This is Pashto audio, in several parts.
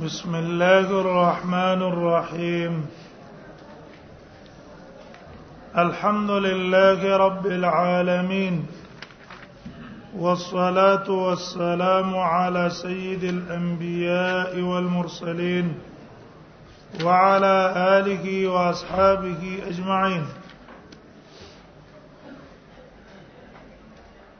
بسم الله الرحمن الرحيم الحمد لله رب العالمين والصلاه والسلام على سيد الانبياء والمرسلين وعلى اله واصحابه اجمعين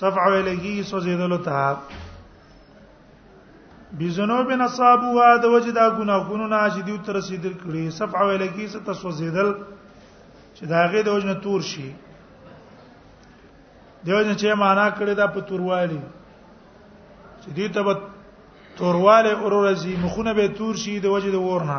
صفع ویلګي سوزیدلو ته بزنو بن اصحاب وا د وجه دا ګناهونو نه چې دیو تر رسیدل کړي صفع ویلګي څه ته سوزیدل چې دا غي د وجه نه تور شي دیو جن چې معنا کړی دا په توروالي چې دې ته به تورواله اورورځي مخونه به تور شي د وجه د ورنه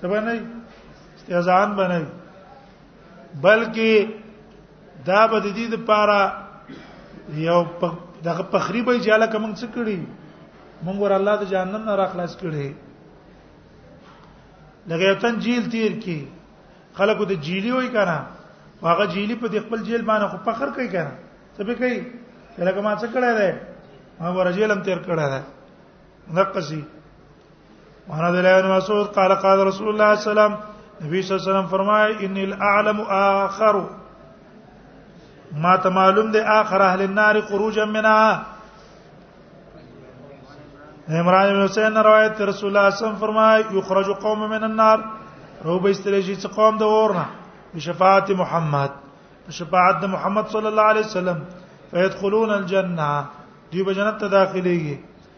څه باندې استهزان باندې بلکې دا به د دې لپاره یو دغه پخری به چې علاقه موږ څه کړی موږ ور الله د جهنم نه راخلاص کړي لکه یو تن جیل تیر کی خلکو د جیلی وای کنه هغه جیلی په خپل جیل باندې خو فخر کوي کنه څه به کوي لکه ما څه کړی دی ما ورجیلم تیر کړی دی نقصي وعن عبد الله بن مسعود قال قال رسول الله صلى الله عليه وسلم نبی صلی الله علیه وسلم فرمای ان الاعلم اخر ما ته معلوم دی اخر اهل النار خروجا منها عمران بن حسین روایت رسول الله صلی الله علیه وسلم فرمای یخرج قوم من النار رو به استریجی څه قوم د اورنه بشفاعت محمد بشفاعت محمد صلی الله علیه وسلم فيدخلون الجنه دی به جنت ته داخليږي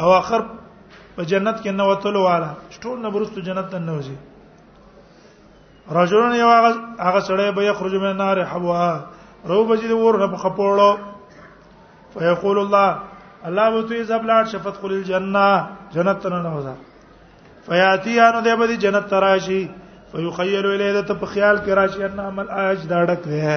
او اخر په جنت کې نه وتلو والا ټول نه برستو جنت ته نه وځي رجلون یو هغه سړی به یخرج من النار حوا رو بجې د ور په خپوړو فیقول الله الله به تو یذب لاړ شفت قل الجنه جنت ته نه وځه فیاتی انو د به جنت تراشی فیخیل الیه ته په خیال کې راشي ان عمل اج دا ډک وه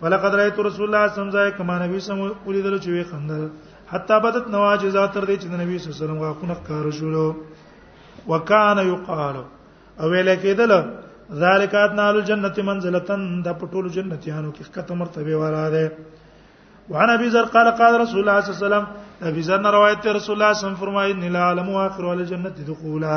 فلقد رايت رسول الله صلى الله عليه وسلم کما نبی سم ولیدل چې وی خندل حتا بدت نواجزا تر دې چې نبی صلی الله علیه وسلم غاخونه کار شولو وکان یقال او ویل کېدل ذالک اتنال الجنه منزلتن د پټول جنتیانو کې کته مرتبه والا ده وعن ابي ذر قال قال رسول الله صلى الله عليه وسلم ابي ذر روایت رسول الله صلی الله علیه وسلم فرمایي ان لا علم اخر الجنه دخولا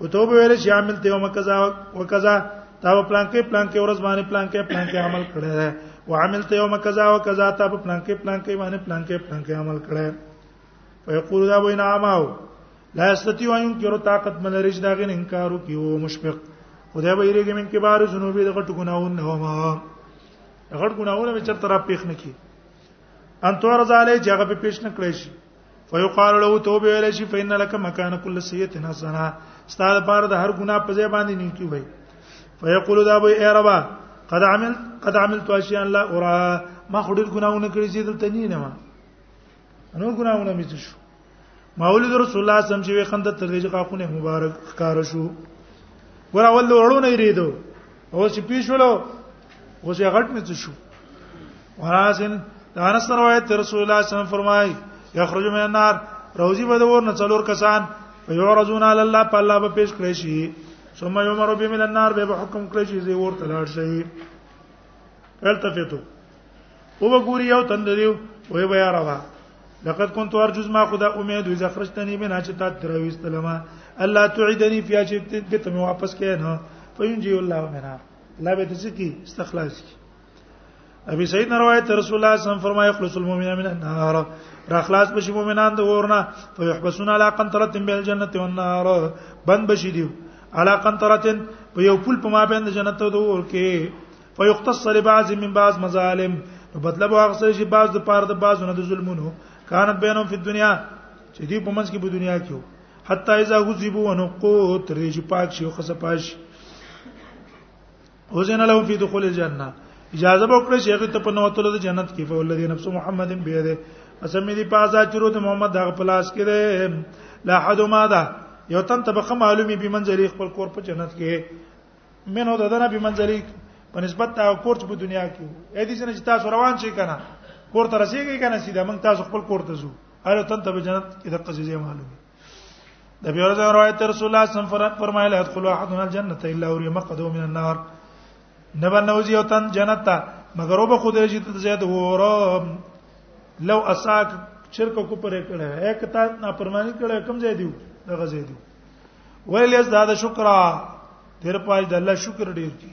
او ته ویل چې عامل ته یوم کذا وکذا تا په پلان کې پلان کې ورځ باندې پلان کې پلان کې عمل کړی دی او عامل ته یوم کذا وکذا تا په پلان کې پلان کې باندې پلان کې پلان کې عمل کړی فیقول دا وینا عامو لا استطيع ان ينكر طاقت من رج دا غن انکار کیو مشفق خدای به یریږي من کبار ذنوب د غټ ګناون نه ما غټ ګناونه به چرته را پیښ نه کی ان تور زاله چې هغه به پیښ نه کړی شي فیقال له توبه ویل شي فین لک مکان کل سیئه حسنه ستاره پاره د هر ګناه په ځای باندې نیکی وای فیقول دا به ای ربا قد عمل قد عملت اشیاء لا ارا ما خډیر ګناونه کړی چې دلته نه نه ما نو ګناونه مې شو مولد رسول الله صلی الله علیه وسلم چې خند تر دې قاقونه مبارک ښکار شو ور اول وړو نه ریدو او چې پیښولو اوس یې غټ مې شو وراسن دا انس روایت رسول الله صلی الله علیه وسلم فرمای یخرج من النار روزی به دور نه څلور کسان یورزون علی الله په الله به پیش کړی شي ثم یمر بهم من النار به حکم کړی شي زی ورته لاړ شي التفتو او وګوري یو تند دیو وای بیا راوا لقد كنت ارجو ما خدا امید و اذا خرجتني من اجتا ترويست لما الله تعيدني في اجت ته واپس کین فين جي الله منا لا به تسکی استخلاص کی ابي سعيد روایت رسول الله صلی الله علیه وسلم فرمایي خلص المؤمن من النار را خلاص بشي مؤمنان د ورنا فيحبسون على قنطره بين الجنه والنار بند بشي دي على قنطره په یو پل په مابین د جنت او د ور کې فيختص لبعض من بعض مظالم نو بدله به هغه شي بعض د پاره د بعضونه د ظلمونو كانت بينهم في الدنيا چې دې په منځ کې په دنیا کې حتی اذا غذبوا ونقوت رېج پاک شي خو سپاش وزن له فی دخول الجنه اجازه وکړه شیخ ته په نوتلو د جنت کې په ولدی نفس محمد به ده اسمه دی پازا چرو ته محمد دغه پلاس کې ده لا حد ما ده یو تن تبقه معلومی به منځلې خپل کور په جنت کې منو د دنه به منځلې په نسبت تا کور چې په دنیا کې اې دې څنګه چې تاسو روان شي کنه کور ته رسیږي کنه سیده موږ تاسو خپل کور ته ځو اړه تن ته جنت کې د قصې معلومه د بیا ورځ روایت رسول الله صلی الله علیه وسلم فرمایله ادخلوا احدنا الجنه الا وري مقدو من النار نبا نوزی او تن جنت ته مگر وب خو دې چې ته زیات وره لو اساک شرک کو پرې کړه یک تا نه پرمانی کړه کم ځای دیو دغه ځای دیو ویل یز دا شکر تیر پاج د الله شکر ډیر کی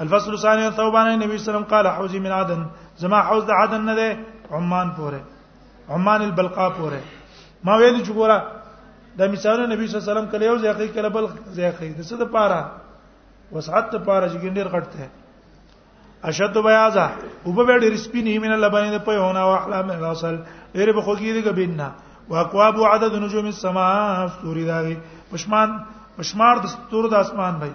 الفصل الثاني ثوبان النبي صلى الله عليه وسلم قال حوزي من عدن زما حوز د عدن نه ده عمان پوره عمان البلقاء پوره ما ویل چې ګوره د مثال نبی صلی الله علیه وسلم کله یو ځای کوي کله بل ځای کوي د څه د پاره وسعت ته پاره چې ګندیر غټته اشد بیاضا او به ډېر سپینې من لبن د په هونه او احلام الاصل ډېر به خوږی دی ګبینا واقواب عدد نجوم السماء سوري داغي پښمان پښمار د ستور د اسمان بھائی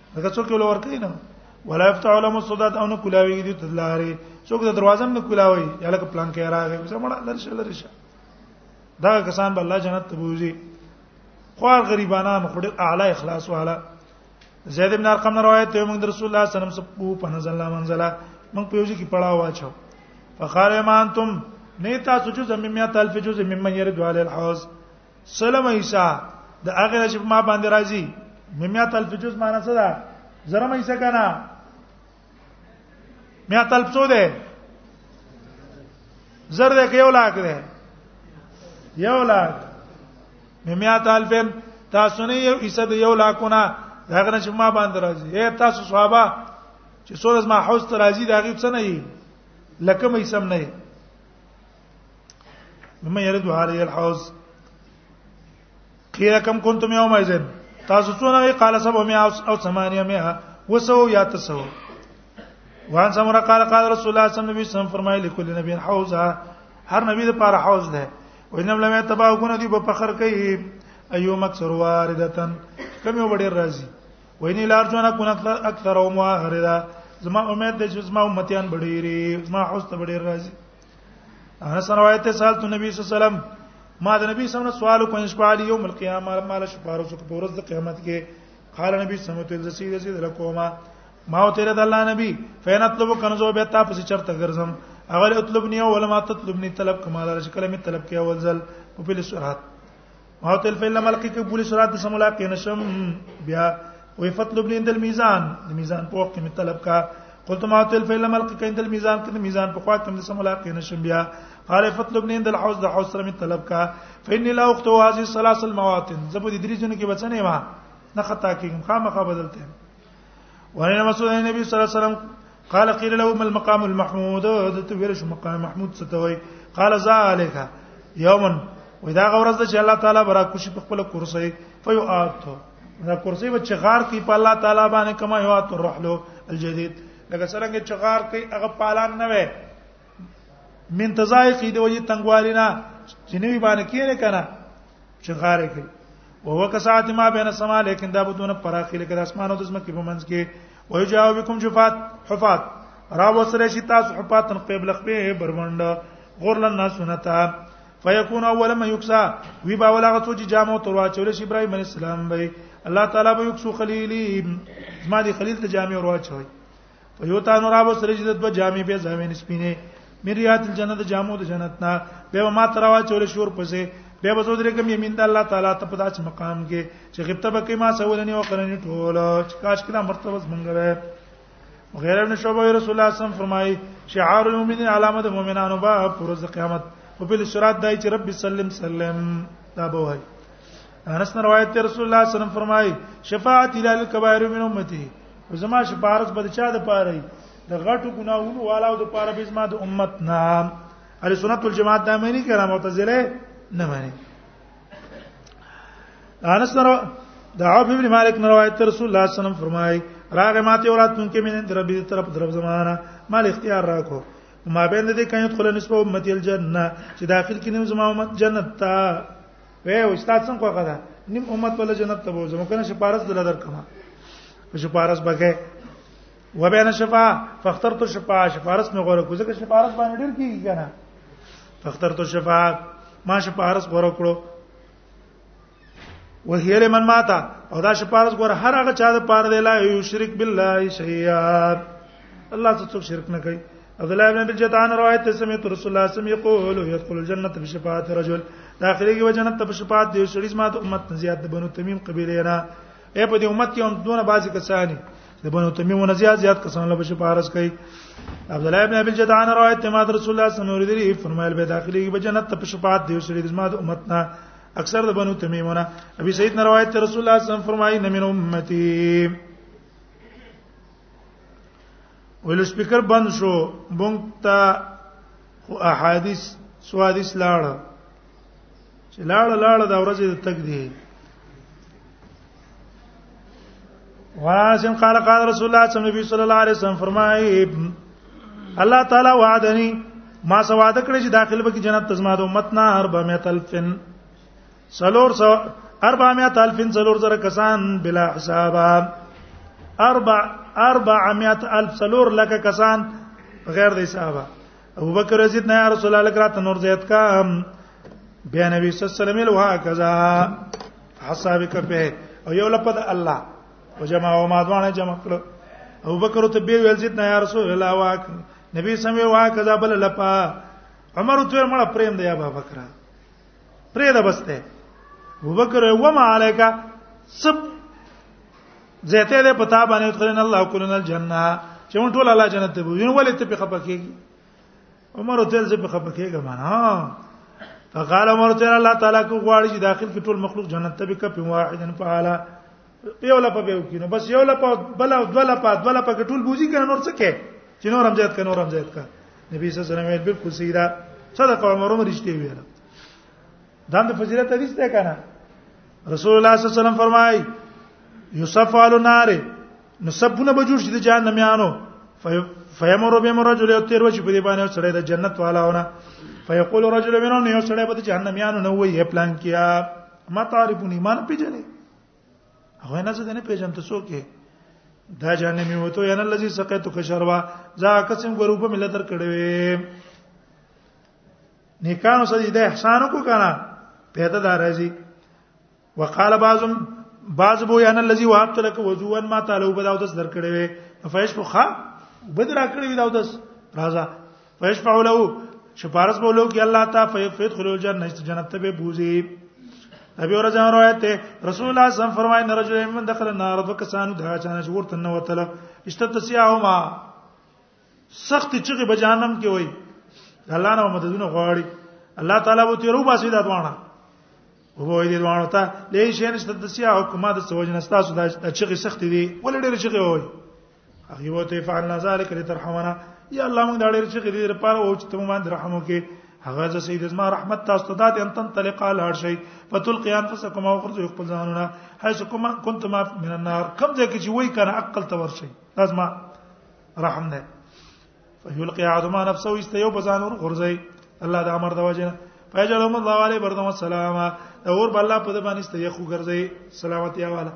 دغه څوک له ور کوي نه ولا يفتح علم الصدات او نه کولاوي دي تلاري څوک د دروازه نه کولاوي یا لکه پلان کې راغی زمړه لرشه لرشه دا کسان به الله جنت ته بوزي خوار غریبانان خو ډېر اعلی اخلاص والا زید بن ارقم نه روایت ته موږ د رسول الله صلی الله علیه وسلم سره په نزل الله منزله موږ په یوځي کې پړاو واچو فقال ما انتم نه تاسو چې زمیم یا تلف جز ممن يرد علی الحوض سلام عیسی د هغه چې ما باندې راځي ممیات الف جز معنا څه ده زره مې څه کنه میات الف څو ده زر ده یو لاک ده یو لاک ممیات الفن تاسو نه یو عیسی د یو لاکونه هغه نه چې ما باندې راځي اے تاسو صحابه چې سورز ما حوز ته راځي دا غیب څه نه یي لکه مې سم نه یي مما يرد عليه الحوز قيل كم كنتم يوم اذن تاسو څونه قال 700 او 800 وسو یا تسو وان سمره قال قال رسول الله صلی الله علیه وسلم فرمایلی کل نبی حوزه هر نبی د پاره حوز ده وینم لمه تباو کو ندی په فخر کوي ایو مکسر واردتن کم یو وړي راځي ویني لار جوړه کو نتل اکثر او مواهره زما امید ده چې زما امتیان بډیری زما حوز ته بډیر راځي انس روایت ته سال ته نبی صلی الله علیه وسلم ما د نبی صلی الله علیه وسلم سوال کو ان شاء الله یوم القیامه مال شفاره سو په ورځ د قیامت کې قال نبی صلی الله علیه وسلم سید سید لکوما ما او تیر د الله نبی فین اطلب کنزو به تا پس چرته ګرځم اغل اطلبنی اول ما تطلبنی طلب کما دار شکل می طلب کې اول ځل په پله سرعت او تل فعل ملک کې پولیس رات سم ملاقات نشم بیا وی فطلب لند الميزان د میزان په وخت کې طلب کا قلت ما تل فعل ملک کې اندل میزان کې د میزان په وخت کې سم ملاقات نشم بیا قال فطلب لند الحوز د حوز سره طلب کا فإن لا اخت هذه الثلاث المواطن زبد دري جن کې بچنه ما نه خطا کېږم خامخا بدلته وعن مسعود النبي صلى الله عليه وسلم قال قيل له ما المقام المحمود دته ویل شو مقام محمود څه ته وای قال ذالک یوما ودا غورز چې الله تعالی برا کوشي په خپل کرسي فیو اتو دا کرسي و چې غار کوي په الله تعالی باندې کما یو اتو الرحلو الجدید لکه څنګه چې غار کوي هغه پالان نه وي من تزایقی دی وجه تنگوالینا چې نوی باندې کینه کنه چې غاره کوي او هو کسات ما بین السما لیکن دا بدون پراخی لکه اسمان او د زمکه په منځ کې وای جاو بكم جفات حفات را وسره شي تاسو حفاتن قبل خپل برمنډ غرل الناس سنتا فیکون اول ما یکسا وی با ولا غتو چې جامو تر واچول شي ابراهیم علی السلام به الله تعالی به یکسو خلیلی ما دی خلیل ته جامع ورواچوي په یو تانو را وسره چې د جامې به زمين سپینه مریات الجنت جامو د جنت نه به ما تروا چول شور پسې به بزو درې کوم یمین د الله تعالی ته په داس مقام کې چې غبطه به کې ما سولنی او قرنی ټول چې کاش کله مرتبه منګره غیر ابن شعبہ رسول الله صلی الله علیه وسلم فرمایي شعار المؤمنین علامه د مؤمنانو با پرز قیامت په بل صراط دای چې رب سلم سلم دا به وایي انس نے روایت ته رسول الله صلی الله علیه وسلم فرمایي شفاعت الى الكبائر من امتي زما شفاعت به چا د پاره د غټو ګناہوں والاو د پاره به زما د امت نه اهل سنت والجماعت دا معنی کړه معتزله نه معنی انس نے د عوف ابن مالک نے روایت ته رسول الله صلی الله علیه وسلم فرمایي راغه ماته اورات مونږ کې مين در به طرف طرف زمانہ مال اختیار راکو ما بین دې کین خلنس په امت الجنه چې داخل کینم زما امت جنت ته وې استاد څنګه خوخه ده نیم امت ول جنت ته بوزم کنه شپارس دل در کما شپارس بګه و بین شفا فاخترت شفا شپارس مې غوړه کوزه کې شپارس باندې ډیر کیږي کنه فاخترت شفا ما شپارس غوړه کړو وهي لمن مات او دا شپارس غوړه هر هغه چا د پاره دی لا یو شرک بالله شیئا الله څه څوک شرک نه کوي عبد الله بن جدعان روایت ته سمعت رسول الله سم یقول يدخل الجنه بشفاعه رجل داخلي کې جنت ته بشفاعت دی سړي زما د امت زیات د بنو تمیم قبيله نه اے په دې امت کې هم دونه بازي کسانی د بنو تمیم نه زیات زیات کسان له بشفاعت کوي عبد الله بن ابي جدعان روایت ته ما رسول الله سم اوریدلی فرمایل به داخلي کې جنت ته بشفاعت دی سړي زما د امت نه اکثر د بنو تمیمونه ابي سعید نه روایت رسول الله صلی الله علیه وسلم فرمایي نه من امتی ویل سپیکر بند شو مونږ ته خو احادیث سو حدیث لاړ چې لاړ لاړ دا ورځ د تک دی واسم قال قال رسول الله صلی الله علیه وسلم صلی الله علیه وسلم فرمایي الله تعالی وعدني ما سواده کړی چې داخل به کې جنت تزما د امت نه هر به متلفن سلور سو 400 الفن سلور زره کسان بلا حساب اربع 400 الف سلور لک کسان غیر د حسابه ابو بکر رضیت نه رسول الله کرات نور زیات کا بیا نبی صلی الله علیه وسلم له کذا حساب کپه او یو لپد الله او جمع او ما دوانه جمع کړو ابو بکر ته به ویل زیت نه یا رسول الله واک نبی سم وا کذا بل لپا عمر ته مړ پریم دی ابو بکر پرې ده بسته ابوبکر و ما علیکا سب زیته له پتا باندې تخرن الله کولن الجنه چې مون ټول الله جنت ته وینم ولې ته په خپه کېږي عمر تل زه په خپه کېږم نه فقال عمر تل الله تعالی کو غواړي چې داخل کې ټول مخلوق جنت ته به کپ واحدن په حاله یو لپه به وکینو بس یو لپه بل او دو لپه دو لپه ټول بوزي کنه نور څه کې چې نور هم زیات کنه نور هم زیات کا نبی صلی الله علیه وسلم بالکل سیدا صدق عمر عمر رښتې ویل دا د فضیلت حدیث ده کنه رسول الله صلی الله علیه وسلم فرمایي یوسف علی النار نو سبونه بجوړ شي د جهنم یانو فیمر به مر رجل یو تیر وچ په دې باندې سړی د جنت والاونه فیقول رجل منهم یو سړی به د جهنم یانو نو وی پلان کیا ما تعرفون ایمان پیژنې هغه نه زه نه پیژنم ته څوک یې دا جانې مې وته یا نه لذي سقیت کشروا ځا قسم ګروپ مل در کړوي نیکانو سره دې احسان کو کنه پیدا دار راځي وقال بعضم بعض بو یا نه لذي وهبت لك وضوءا ما تعالی بداو دس در کړوي فیش فخا بدرا کړوي داو دس راځه فیشفع له شفارس بولو کې الله تا فیفید خلو جننه است جنت ته به بوزي ابي اور جان روایت رسول الله صلی الله فرمای نه رجل من دخل النار فكسان دا چانه ورته نه وتله اشتت سیاهما سخت چغه به جهنم کې وای الله نه مددونه غواړي الله تعالی وو تیرو باسي دا دوانه وو دې دوانه ته لې شین اشتت سیاه حکومت د سوجنستا سودا چغه سخت دي ولې ډېر چغه وای هغه وته فعلنا ذلک لترحمنا یا الله موږ دا ډېر چې غیر لپاره او چې ته باندې رحم وکې هغه ز سید زما رحمت تاسو ته دات ان تنطلق ال هر شي فتلقي انفسكم او خرج خپل ځانونه حيث كما كنتم من النار کم ځای کې چې وای کنه عقل ته ورشي لازم رحم نه فيلقي عظما نفسه استيو بزان ور غرزي الله دا امر دا وجه فجر محمد الله عليه بردم السلام اور بالله په دې باندې استيو غرزي سلامتی والا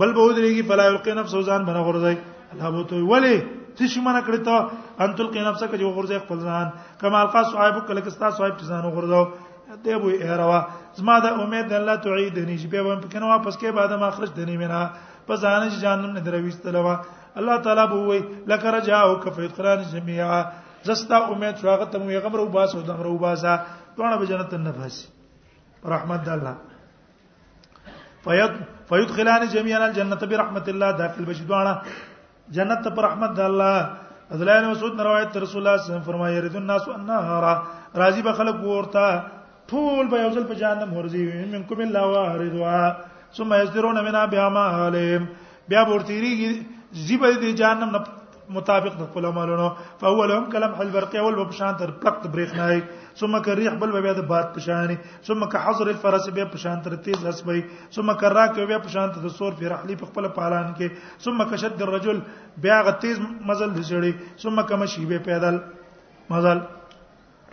بل به ودرېږي فلا یلقي نفسه ځان بنه غورځي الله بو ته ولی څه شي منه کړی ته ان تلقي نفسه کې غورځي خپل ځان کما القا صاحب کله کې ستا صاحب چې ځان غورځاو دی بو یې روا زما د امید الله تعید نه چې به هم پکنه واپس کې بعد ما خرج دني مینا په ځان چې جانم نه درويستل وا الله تعالی بو وی لک رجاو کفیت قران جميعا زستا امید شو هغه ته مې غمر وباسو دمر وباسا ټونه به جنت نه فاسي رحمت الله فید فیدخلان جميعا الجنه برحمت الله داخل بشدوانا جنت پر رحمت د الله ازلان مسعود روایت رسول الله صلی الله علیه وسلم فرمایي رد الناس النار راضی به خلق ورته ټول به یوزل په جهنم ورځي منکم الا واردوا ثم يصدرون منها بما عليهم بیا ورتيري زیبه دي جهنم نه مطابق د خپل عملونو فهو لهم کلم حل برق اول په شان تر پلقت برېښنای ثم کریح بل بیا د باد په شان ثم کحضر الفرس بیا په شان تر تیز اسبای ثم کراک بیا په شان تر سور په رحلی په خپل پالان کې ثم کشد الرجل بیا غ تیز مزل د سړي ثم کمشی به پیدل مزل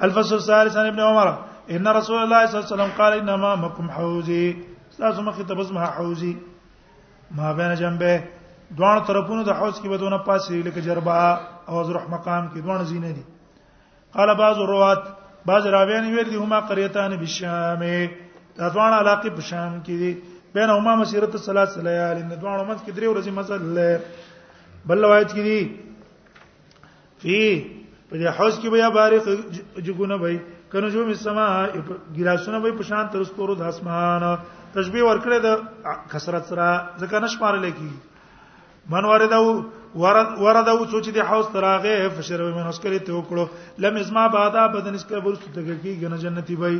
الفصل الثالث عن ابن عمر ان رسول الله صلی الله علیه وسلم قال انما مکم حوزی تاسو مخ ته بزمه حوزی ما بین جنبه دوه طرفونو د حوض کې بدونه پاسې لکه جربا او ازرح مقام کې دوه زینه دي قال بعض الروات بعض راویان ویل دي هما قريتان بالشام دا دوه علاقې په شام کې دي بینهما مسیرت الصلاه صلیال ان دوه منځ کې درې ورځې مزل بل روایت کې دي فی په دې حوض کې بیا بارق جګونه وي کنه جو می سما ګلاسونه وي په شان تر ستورو د اسمان تشبیه ورکړه د کثرت سره ځکه نشمار لکی من وردو ورد وردو سوچ دي حوض تراغه فشر من اسکری ته وکړو لم اسما بعدا بدن اسکر برست تګ کیږي نه جنتی وي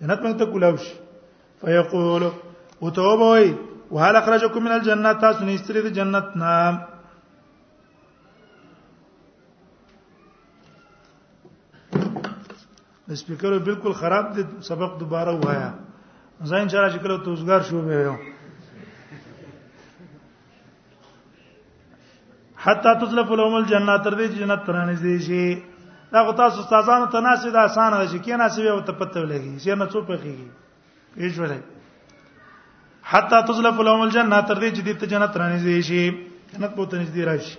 جنت موږ ته کولاو شي فیقول او توبه وي وهل اخرجکم من الجنه تاسو نه استری د جنت نه سپیکر بالکل خراب دي سبق دوباره وایا زه ان شاء الله چې کله توزګار شو به یو حتا تطلب لهم الجنه تر دې جنت ترانه دي شي دا غو تاسو استادانو ته ناسې دا آسان ده چې کینا سی به ته پته ولګي چې نه څوپ کیږي پیښ ولای حتا تطلب لهم الجنه تر دې چې دې ته جنت ترانه دي شي جنت بوته نږدې راشي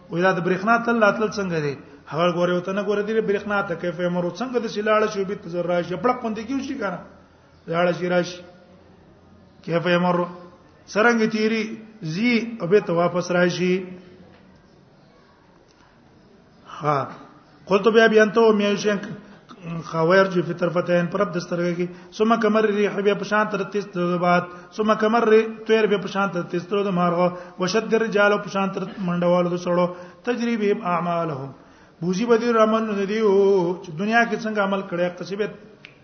وې دا د برېښنا تل لاتل څنګه دی هغه ګوره وته نه ګوره دی برېښنا ته کیف امر څنګه د سلاړه شو بیت زر راشي پړق پوند کیو شي کنه لاړه شي راشي کیف امر سرنګ تیری زی او به ته واپس راشي ها قلت بیا بیا انتو میشن خویر جو فی طرفتین پر د سترګې کې ثم کمر ریح بیا په شان تر تیز د بعد ثم کمر ری تیر بیا په شان تر تیز تر د مارغه وشد رجال په شان تر منډوالو د سړو تجربه اعمالهم بوزي بدی رحمان ندیو چې دنیا کې څنګه عمل کړی قصبه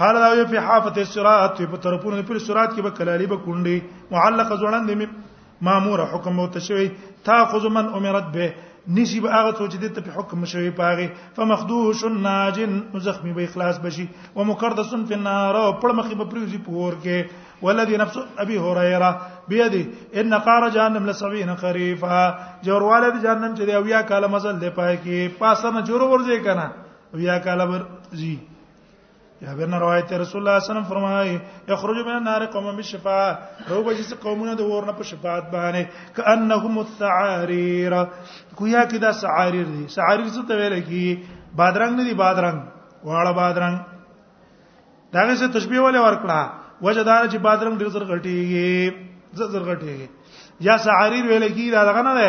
قال دا یو په حافت الصراط په طرفونو په صراط کې به کلالی به کونډي معلق ځوړند می مامور حکم مو تشوي تاخذ من امرت به نسی به هغه څوک چې د په حکم شوی پاغي فمخدوش ناجن زخمی به اخلاص بشي ومقردس فی النار او پړ مخې به پریوزي پور کې ولذي نفس ابي هريره بيدي ان قار جهنم لسبعين خريفا جور والد جهنم چې دی اویا کاله مزل دی پای کې پاسنه جوړ ورځي کنه اویا کاله ورځي یا بن روایت رسول الله صلی الله علیه وسلم فرمایي یخرج من النار قوم بالشفاعه رو به چې قومونه د ورنه په شفاعت باندې کانهم الثعاریر کویا کې دا سعاریر دي سعاریر څه ته ویل کی بادرنګ نه دي بادرنګ واړه بادرنګ داغه څه تشبیه ولې ورکړه وجدار چې بادرنګ ډیر زر غټيږي زر غټيږي یا سعاریر ویل کی دا دغه نه ده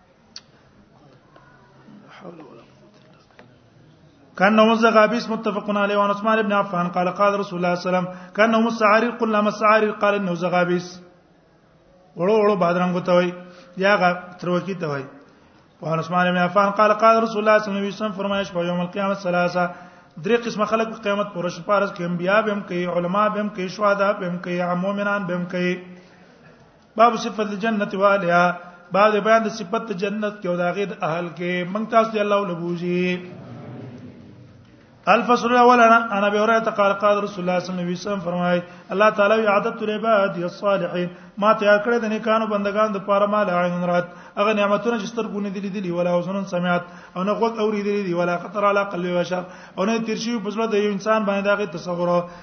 كان نوز غابيس متفق عليه وعن عثمان بن عفان قال قال رسول الله صلى الله عليه وسلم كان نوز سعاري قلنا مسعاري قال انه زغابيس وړو وړو بادرنګ ته وای یا غ تروکی ته وای وعن عثمان بن عفان قال قال رسول الله صلى الله عليه وسلم فرمایش په یوم القیامت ثلاثه درې قسمه خلق په قیامت پر شپه پارس کې انبیا به هم کوي علما به هم کوي شهدا به هم کوي عام مؤمنان به هم کوي باب صفت الجنت والیا بعد بیان د صفت جنت کې او د غید اهل کې مونږ تاسو ته الله ولبوجي الفصل الاول انا انا به اوره قال قال رسول الله صلی الله علیه وسلم فرمای الله تعالی عادت العباد الصالحین ما تیار کړی د نیکانو بندگان د پاره مال عین رات هغه نعمتونه چې سترګونه دي لیدلي ولا حسن سمعت او نه غوږ اوریدلي دي ولا خطر علی قلب بشر او نه تیر شي په ځړه د یو انسان باندې دغه تصور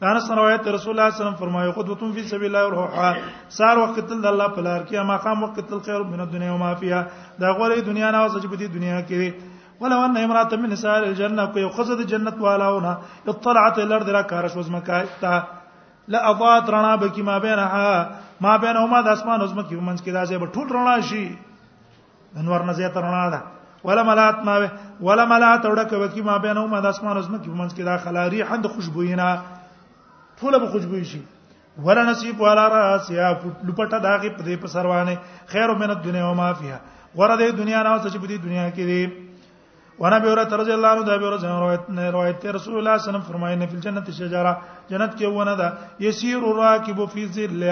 دا انس روایت رسول الله صلی الله علیه وسلم فرمایي خطبتون فی سبیل الله والحا سار وخت تل د الله په لار کې ما قام وخت تل خیر من الدنیا و ما فیها دا غوړې دنیا نه اوس چې په دې دنیا کې وي ولو ان امراه من نساء الجنه کو خزد جنت والاونه اطلعت الارض را کار شو زمکای تا لا اضاعت رنا بکی ما بینها ما بینهما د اسمان او زمکی ومنځ کې دا ځای به ټول رڼا شي انور نه زیات رڼا ده ولا ملات ما ولا ملات وړکه وکي ما بینه ما د اسمان اسمه کې منځ کې دا خلاري حد خوشبوینا ټول به خوشبوې شي ولا نصیب ولا راس یا لپټه داغه په دې په سروانه خیر من الدنیا و ما فیها ورده دنیا نه اوس چې په دې دنیا کې دی وانا به رات رضی الله عنه دا به رسول روایت نه روایت رسول الله صلی الله علیه وسلم فرمایي نه فل جنت شجره جنت کې ونه ده یسیر راکب فی ظل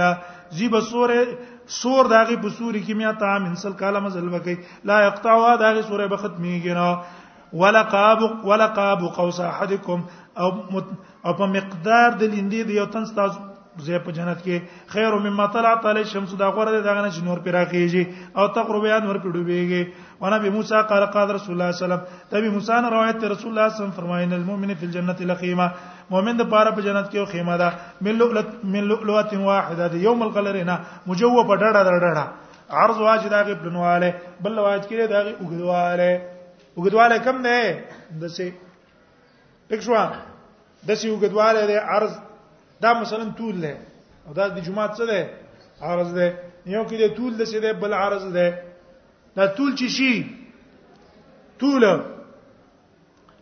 زیب سور سور داغه بصوری کې میا تام انسل کاله مزل وکي لا یقطعها داغه سوره به ختمیږي نه ولقاب ولقاب قوس احدکم او او په مقدار د لیندې د یو تن تاسو زه په جنت کې خیر مما طلعت علی الشمس دا غره ده دغه چې نور پیرا کیږي او تقرب یا نور پیډو بیږي وانا به موسی قال قال رسول الله صلی الله علیه وسلم تبي موسی نه روایت ته رسول الله صلی الله علیه وسلم فرمایي ان المؤمن فی الجنه لخیمه مؤمن د پاره په جنت کې خیمه ده من لؤلت من لؤلوه واحده ده یوم القلرنا مجوه په ډډه ډډه عرض واجد هغه بنواله بل واجد کې دا هغه وګدواله وګدواله کم ده دسه پښوا د سی وګدواله د عرض دا مثلا طول ده او دا د جمعه څه ده عرض ده یو کې د طول د څه ده بل عرض ده دا طول چی شي طول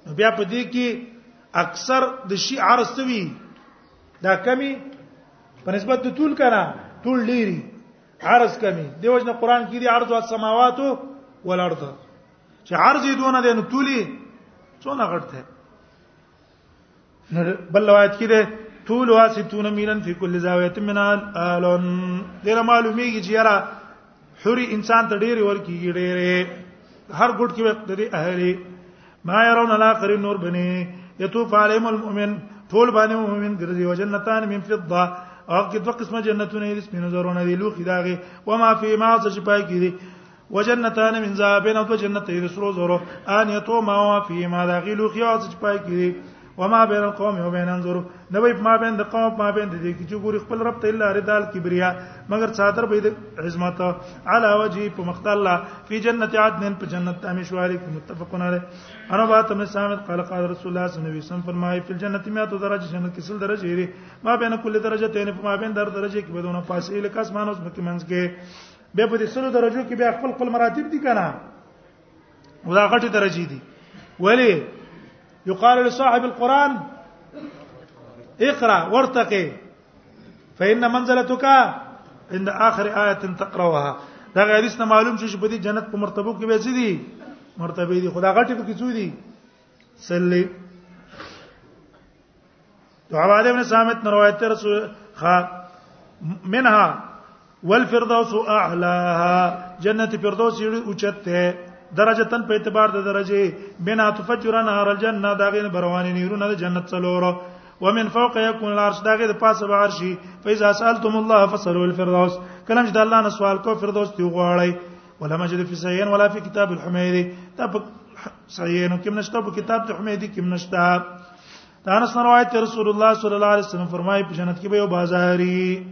نو بیا په دې کې اکثر د شي عرض توي دا کمی په نسبت د طول کنه طول ډیری عرض کمی دیوژن قران کې دی عرض او سماوات او الارض چې عرض یې دونه دی نو تولی څونه غټ دی بل روایت کې ده طول واسطون میلن فی کل زاویه من الالون دغه معلومیږي چې یاره حری انسان ته ډېر ورکیږي ډېر هر ګډ کې وخت دې اهلی ما يرون الاخر نور بني يطوف عليهم المؤمن طول باندې مؤمن ګرځي وجنتان من فضه او کې دوه قسمه جنتونه یې سپینو زرونه دي لوخي داغه و ما فی ما څه چې پای کې دي وجنتان من ذهب او دو جنت د سرو زرو ان یتو ما فی ما داخلو خیاس چې پای کې وما بین القوم و بین انظر نو ما بین د قوم ما بین د دې چې ګوري خپل رب ته الا ردال کبریا مگر صادر به د عظمت علی وجه په مخت الله فی جنت عدن په جنت تامشواری کې متفقون علی انا با تم سامت قال قال رسول الله صلی الله علیه وسلم فرمایي فی جنت ما تو درجه جنت کې سل درجه لري ما بین کل درجه تین ما بین در درجه کې بدون فاصله کس مانوس مکمنس کې به په دې سلو درجو کې بیا خپل خپل مراتب دي کنه ودا غټي درجه دي ولی یقال لصاحب القران اقرا وارتقي فإن منزلتك عند آخر آية تقرأها دا حدیث نه معلوم شي چې په دې جنت په مرتبه کې به څه دي مرتبه دي خدا غټي په کې څه دي صلی تو عباد ابن سامت روایت رسول خا منها والفردوس اعلاها جنت فردوس یې اوچته درجه تن په اعتبار د درجه بنا تفجرن هر الجنه داغه برواني نیرونه د جنت څلورو ومن فوق يكون العرش داغه د پاسه به عرش فاذا سالتم الله فسلوا الفردوس کلم چې د الله نه سوال کو فردوس دی غواړی ولا مجد في سيئن ولا في كتاب الحميري دا صحیح نو کوم نشته په کتاب ته حمیدی کوم نشته دا نس روایت رسول الله صلی الله علیه وسلم فرمایي په جنت کې به یو بازاري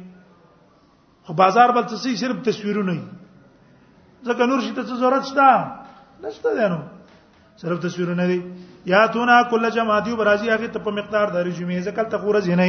خو بازار بل څه صرف تصویرونه نه ځکه نور شي ته څه ضرورت شته نشته دی نو صرف تصویرونه دي یا تونا کل جماعتي برازي هغه ته په مقدار د رجمه ځکه ته خورز نه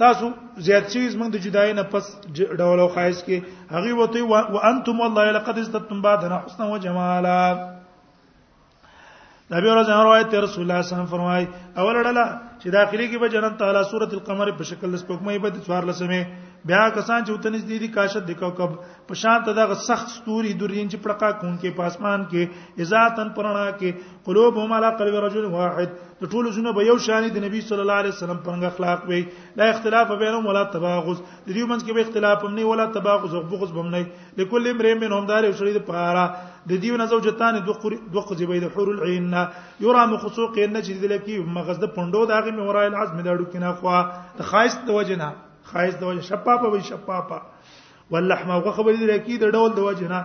تاسو زیات شي زمنګ د جدای نه پس ډول او خایس کې هغه وته و انتم والله لقد استتم بعدنا حسنا وجمالا نبی ورځ روایت ته رسول الله صلی الله علیه وسلم فرمای اول ډله چې داخلي کې به جنت تعالی سورۃ القمر په شکل د سپوږمۍ په 14 لسمه بیا کسان چې وتنځ دي دي کاشت د کوكب په شان ته دغه سخت ستوري دورین چې پړقا کون کې پاسمان کې ازاتن پرانا کې قلوبهم على قلب رجل واحد د ټول زونه به یو شان دي نبی صلی الله علیه وسلم پرنګ اخلاق وي لا اختلاف بینهم ولا تباغض د دې منځ کې به اختلاف هم نه ولا تباغض او بغض هم نه لکل امرئ منهم دار او شری د پاره د دې نه زوجتان دوه قضې به د حور العين یرا مخسوق ان چې د لکی مغز د پندو د هغه مورا العزم د اډو کې نه خو د خایس د وجنه خایس د وجه شفافه وي شفافه واللحمه وخبرې د لکی د ډول د وجنه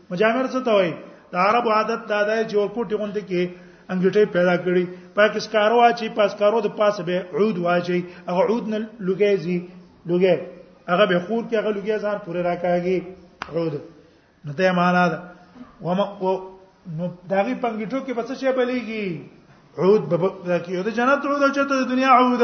مجامر څه ته وای د عرب عادت دا دی چې ورکوټي غوند کې انګټي پیدا کړي پاکستانو واچي پاسکارو د پاسه به عود واچي هغه عود نه لګي زی لګي هغه به خور کې هغه لګي ځان پورې راکاږي عود نو ته معنا ده وم نو داغي پنګټو کې بس شي بلېږي عود به کې د جنت عود او چته د دنیا عود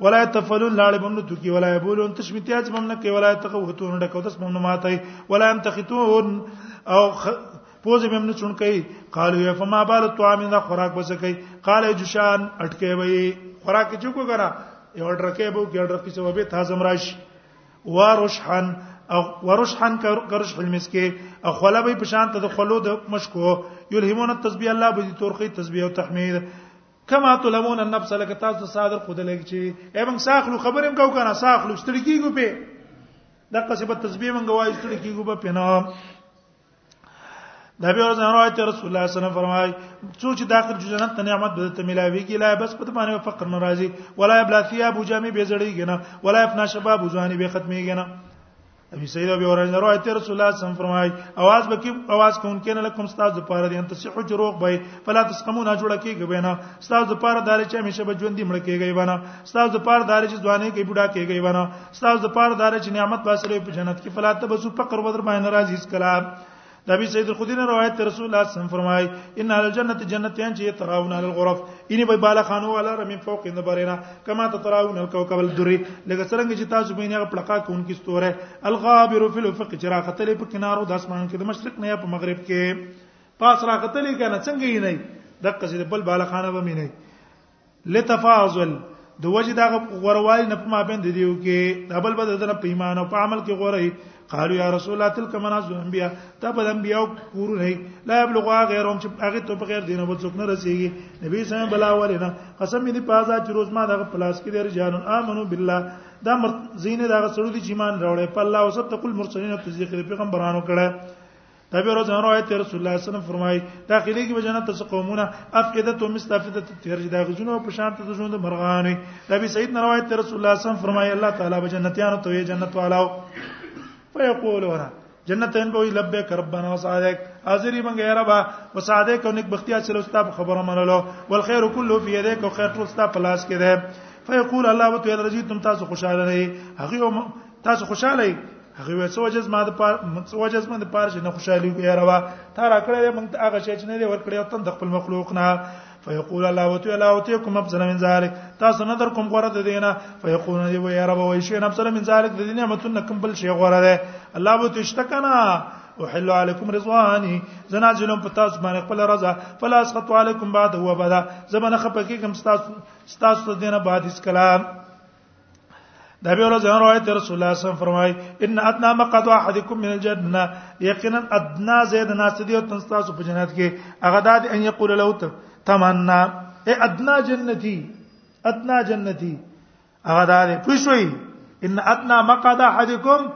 ولا تفلون لاړ بم نو تکی ولا بولون تشمیتیاج بم نه کی ولا تقوتون ډکو تس بم نه ماته ولا ام تخیتون او پوز بم نه چون کوي قالو یا فما بال طعام نه خوراک بس کوي قال جشان اٹکه وي خوراک چوکو کرا یو اډر کې بو کې اډر کې سبب ته هضم راشي ورشحن او ورشحن کرش حلمس کې او خلا به پشان ته د خلود مشکو یلهمون التسبیح الله به تورخی تسبیح او تحمید کما تلمون النفس لك تاسو صادر خود لګ چی ای موږ ساخلو خبرم کو کنه ساخلو ستړي کیږو په دغه څه په تسبیح موږ وایو ستړي کیږو په پنه دا به ورځ روایت رسول الله صلی الله علیه وسلم فرمای څو چې داخل جو جنت ته نعمت به ته ملاوي کی لا بس په باندې فقر ناراضي ولا ابلا ثياب جامي به زړیږي نه ولا افنا شباب ځواني به ختميږي نه ابي سعيد ابي هريره روایت رسول الله صم فرمای اواز بکی اواز کون کین لکم استاد لپاره دي انت صحو جروغ بای فلا تسقمون جوړه کیږي بنا استاد لپاره دار چې همیشه به ژوند مړ کیږي بنا استاد لپاره دار چې ځواني کې بډا کیږي بنا استاد لپاره دار چې نعمت باسره په جنت کې فلا تبسو فقر ودر باندې ناراض هیڅ کلام نبی سید الخدری نے روایت تے رسول اللہ صلی اللہ علیہ وسلم فرمائے ان اهل الجنت جنتیان چه تراون علی الغرف انی به بالا خانو علی رمی فوق اند برینا کما تراون الكوكب الدری لگا سرنگ چه تاسو بین یغ پلقا کون کی ستوره الغابر فی الافق چرا قتل په کنارو د اسمان کې د مشرق نه په مغرب کې پاس را قتل کنه څنګه یې نه دغه سید بل بالا خانه به مینه لتفاضل د وجه دا غوروالي نه په مابین دي دیو کې دبل بد دنه په ایمان او په عمل کې غوري قالو یا رسول الله تلک منازل انبیاء ته په انبیاء کور نه لا یبلغ غیرهم چې هغه ته په غیر دینه بل څوک نه رسیږي نبی صلی الله علیه ولنا قسم دې په ازا چې روز ما دغه پلاس کې ډیر جانون امنو بالله دا زین دغه سړو دي چې ایمان راوړې په الله او صدق المرسلین تصدیق پیغمبرانو کړه دا به روز روایت رسول الله صلی الله علیه وسلم فرمایي داخلي کې جنت ته قومونه افقده تو مستفده ترج دا غزونه په شان ته ژوند مرغانه نبی سید روایت رسول الله صلی الله علیه وسلم فرمایي الله تعالی به جنتیانو ته جنت والاو فیقولون جنتین به لبیک ربنا وسعدک حاضری مونږ یې ربا وسعدک او نیک بختیا سره استاد خبره منلو والخير كله في يديك او خیر ټول استاد پلاس کې ده فیقول الله وتعالى رضیتم تاسو خوشاله نه هغه تاسو خوشاله یئ هغه وې څو وجز ما د پار څو وجز ما د پار چې نه خوشالي کوي روا تا را کړې مونږ ته هغه شی چې نه دی ور کړې او تند خپل مخلوق نه فیقول الله وتو الله وتیکم ابزل من ذلک تاسو نه در کوم غره د دینه فیقول دی وی رب وی شی نه ابزل من ذلک د دینه متن کوم بل شی غره ده الله وتو اشتکنا احل علیکم رضوانی زنا جلم په تاسو باندې خپل رضا فلا اسقط علیکم بعد هو بدا زبنه خپکی کوم تاسو تاسو دینه بعد اس کلام د ابي هريره روایت رسول الله صلی الله علیه وسلم فرمای ان ادنا مقعد احدکم من الجنه یقینا ادنا زید ناس دی او تاسو په جنت کې هغه د ان یقول له تمنا اے ادنا جنتی ادنا جنتی هغه دا دی پښوی ان ادنا مقعد احدکم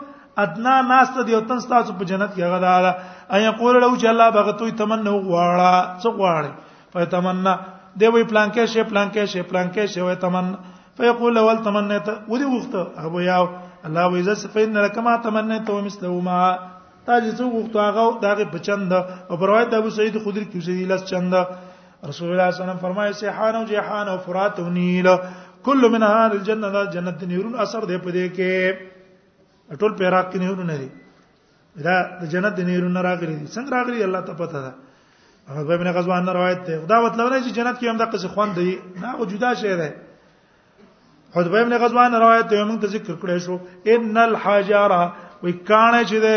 ادنا ناس ته دی او تاسو تاسو په جنت کې هغه دا ان یقول له چې الله بغتوی تمنا غواړه څو غواړي فیتمنا دی وی پلان کې شی پلان کې شی پلان کې شی وی تمنا فيقول لو تمنيت ودي وخته ابو ياو الله وإذا سفين لك ما تمنيت ومثله ما تا چې څو وخته هغه دغه بچند او روایت ابو سعید خدری کې سړي لاس چند رسول الله صلی الله علیه وسلم فرمایي سیحان او جیحان او فرات او نیل کل من هذه الجنه دا جنت نیرون اثر دی په دې کې ټول پیراق کې نیرون نه دي دا د جنت د نهرونو راغلي دي څنګه راغلي الله ته پته ده هغه ابن غزوان روایت ده دا مطلب نه چې جنت کې هم د قصې خوان دی نه او جدا شی ده حذبه ابن غزوان روایت ته موږ ته ذکر کړی شو ان الحجاره وی کانه چې ده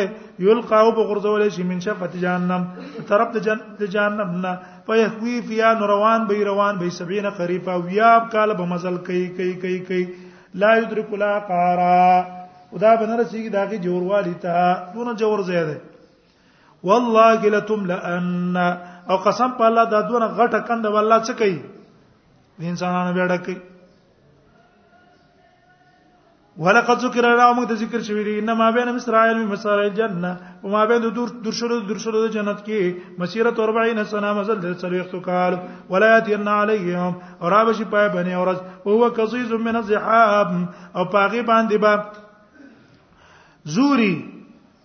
یلقاو په غرزول شي من شفت جهنم طرف د جنت جهنم نه په یحوی فیا روان به روان به 70 خریفه ویاب کال به مزل کوي کوي کوي کوي لا یدرک لا قارا خدا به نه رسیږي دا کې جوړوالي ته دونه جوړ ځای دی والله لتم لان او قسم په الله دا دونه غټه کنده والله څه کوي د انسانانو بیا ډکې ولقد ذکر را موږ ته ذکر شوی دی انما بین اسرائیل و اسرائیل جننه او ما بین دور درشلو درشلو د جنت کې مسیره 40 سنه مزل د سلوخت کال ولایت ان علیهم اور ابش پای بنی اورز هو کزیز من الزحاب او پاغه باندې با زوري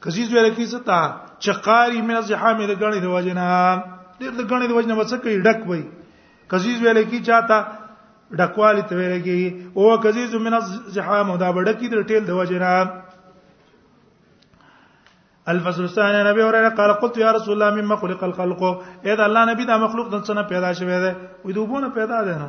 کسیز ویل کی ستا چقاری من زحام د غنی د وجنا ډیر د غنی د وجنا وڅ کوي ډک وای کسیز ویل کی چاته ډکوالی ته ویل کی او کسیز من زحام دا بډکی د ټیل د وجنا الفصل الثاني نبي هريره قال قلت يا رسول الله مما خلق الخلق اذا الله نبي دا مخلوق د څنګه پیدا شوی دی وې دوبونه پیدا ده نه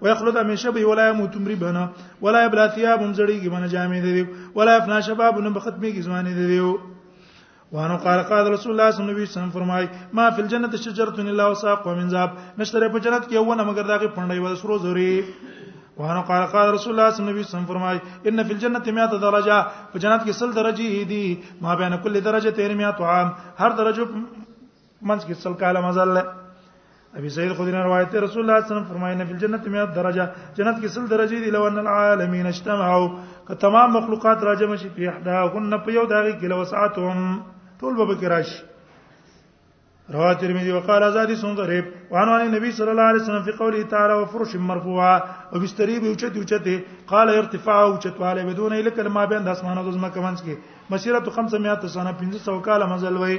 ويخلد همیشه به ولا يموت مری بنا ولا يبلا ثياب زړیږي بنا جامې دی ولا يفنا شباب نو ختمي کی ځواني دی وانه قال قال رسول الله صلی الله علیه وسلم فرمای ما فی الجنه شجره الا وساق ومن ذاب نشتره په جنت کې ونه مگر داغه پندای و سرو زوري وانه قال قال رسول الله صلی الله علیه وسلم فرمای ان فی الجنه 100 درجه په جنت کې 100 درجه دي ما بین کل درجه 13 طعام هر درجه منځ کې سل کاله مزل له ابي سعيد خدري روایت رسول الله صلی الله علیه وسلم فرمایي نه په جنت مې درجه جنت کې سل درجه دي لو ان العالمین اجتمعوا که تمام مخلوقات راجم شي په احدا هن په یو دغه کې لو ساعتهم ټول به کې راشي رواه ترمذي وقال ازادي سن غريب وعن عن النبي صلى الله عليه وسلم في قوله تعالى وفرش مرفوعه وبستري به اوچت اوچت قال ارتفاع اوچت والے بدون الک ما بین د اسمانو د زمکه منځ کې مسیره 500 سنه 500 کال مزل وای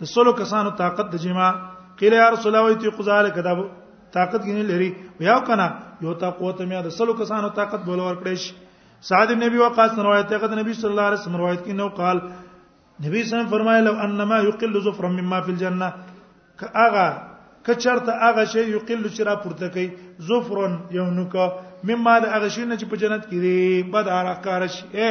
د سلو کسانو طاقت د جما قیل یا رسول الله ویتی قزال کدا طاقت غنی لري بیا کنه یو تا قوت میا د سلو کسانو طاقت بول ور کړی شي سعد ابن ابي وقاص روایت ته د نبی صلی الله علیه وسلم روایت کې نو قال نبی صلی الله فرمایل لو انما یقل ظفر مما فی الجنه کاغه کچرته هغه شی یقل چې را پورته کوي ظفرن یو نوکا مما د هغه شی نه چې په جنت کې دی بد عرق کارش اے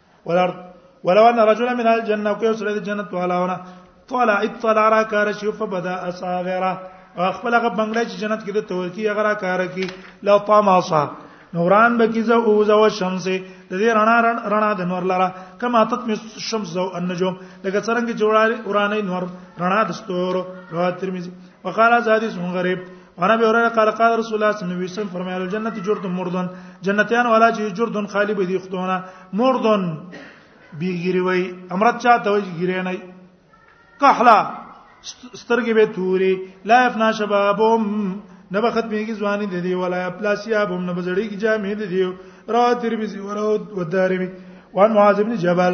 ولر ولو ان رجلا من الجنه کو سره د جنت ولاونه طلع اطلع را کار شي فبدا اصاغره خپل هغه بنگله چې جنت کې د تورکی هغه را کار کی لو طعم اصا نوران بکی زو او زو شمس د دې رڼا رڼا د نور لره کما تطمی الشمس زو النجوم لکه څنګه چې وړاله ورانه نور رڼا د ستورو رواه ترمذی وقال ذات غریب انا به اوره قال قال رسول الله صلی الله علیه وسلم فرمایله جنت جرد مردن جنتیان ولا چې جردن خالی به دي ختونه مردن بیګری وای امرت چا ته وای ګری نه کحلا سترګې به توري لا افنا شبابم نه به ختميږي ځواني د دې ولا افلاسیا بم نه بزړی کی جامې د دې را ترمذی ورو ودارمی وان معاذ ابن جبل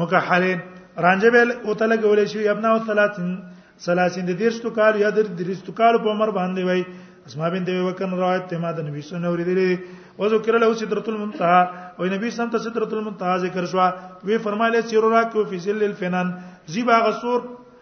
مکحلین رانجه به او تل ګولې شي ابنا او ثلاثین ثلاثین د دیرشتو کال یا د دیرشتو کال په عمر باندې وای اسماء بنت ابي بکر روایت ته ما د نبی صلی الله علیه وسلم او ذکر له سدرۃ المنتهى او نبی صلی الله علیه وسلم سدرۃ المنتهى ذکر شو وی فرمایله سیر را کو فی ذل الفنان زیبا غسور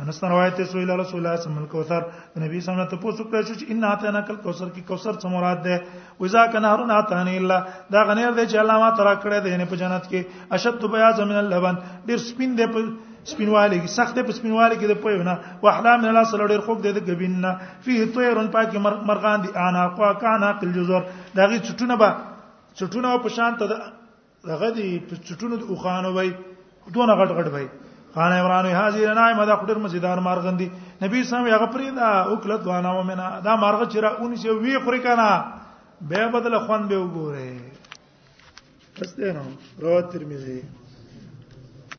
انس روایت ته سویل رسول الله صلی الله علیه وسلم نبی صلی الله علیه وسلم ته پوښتنه کړې چې ان اتانا کل کوثر کی کوثر څه مراد ده وذا کنا هرون اتان الا دا غنیر دی چې الله ما ترا کړې ده نه په جنت کې اشد بیاض من اللبن ډیر سپین دی په سپینواله کې سخت په سپینواله کې د پویونه واحلام من الله سره ډیر خوب دی د غبیننا فيه طيرن پاکي مرغان دي انا قوا کانا قل جزر دا غي چټونه با چټونه په شان ته هغه دی په چټونو د اوخانو وای دون غټ غټ وای خان عمران حاضر نه ما دا خډر مزیدار مارغن دی نبی سم هغه پرې دا وکړه وانا ومنا دا مارغ چې را اونې چې وی خوري کنه به بدل خوان به وګوره بس ده نو رواه ترمذی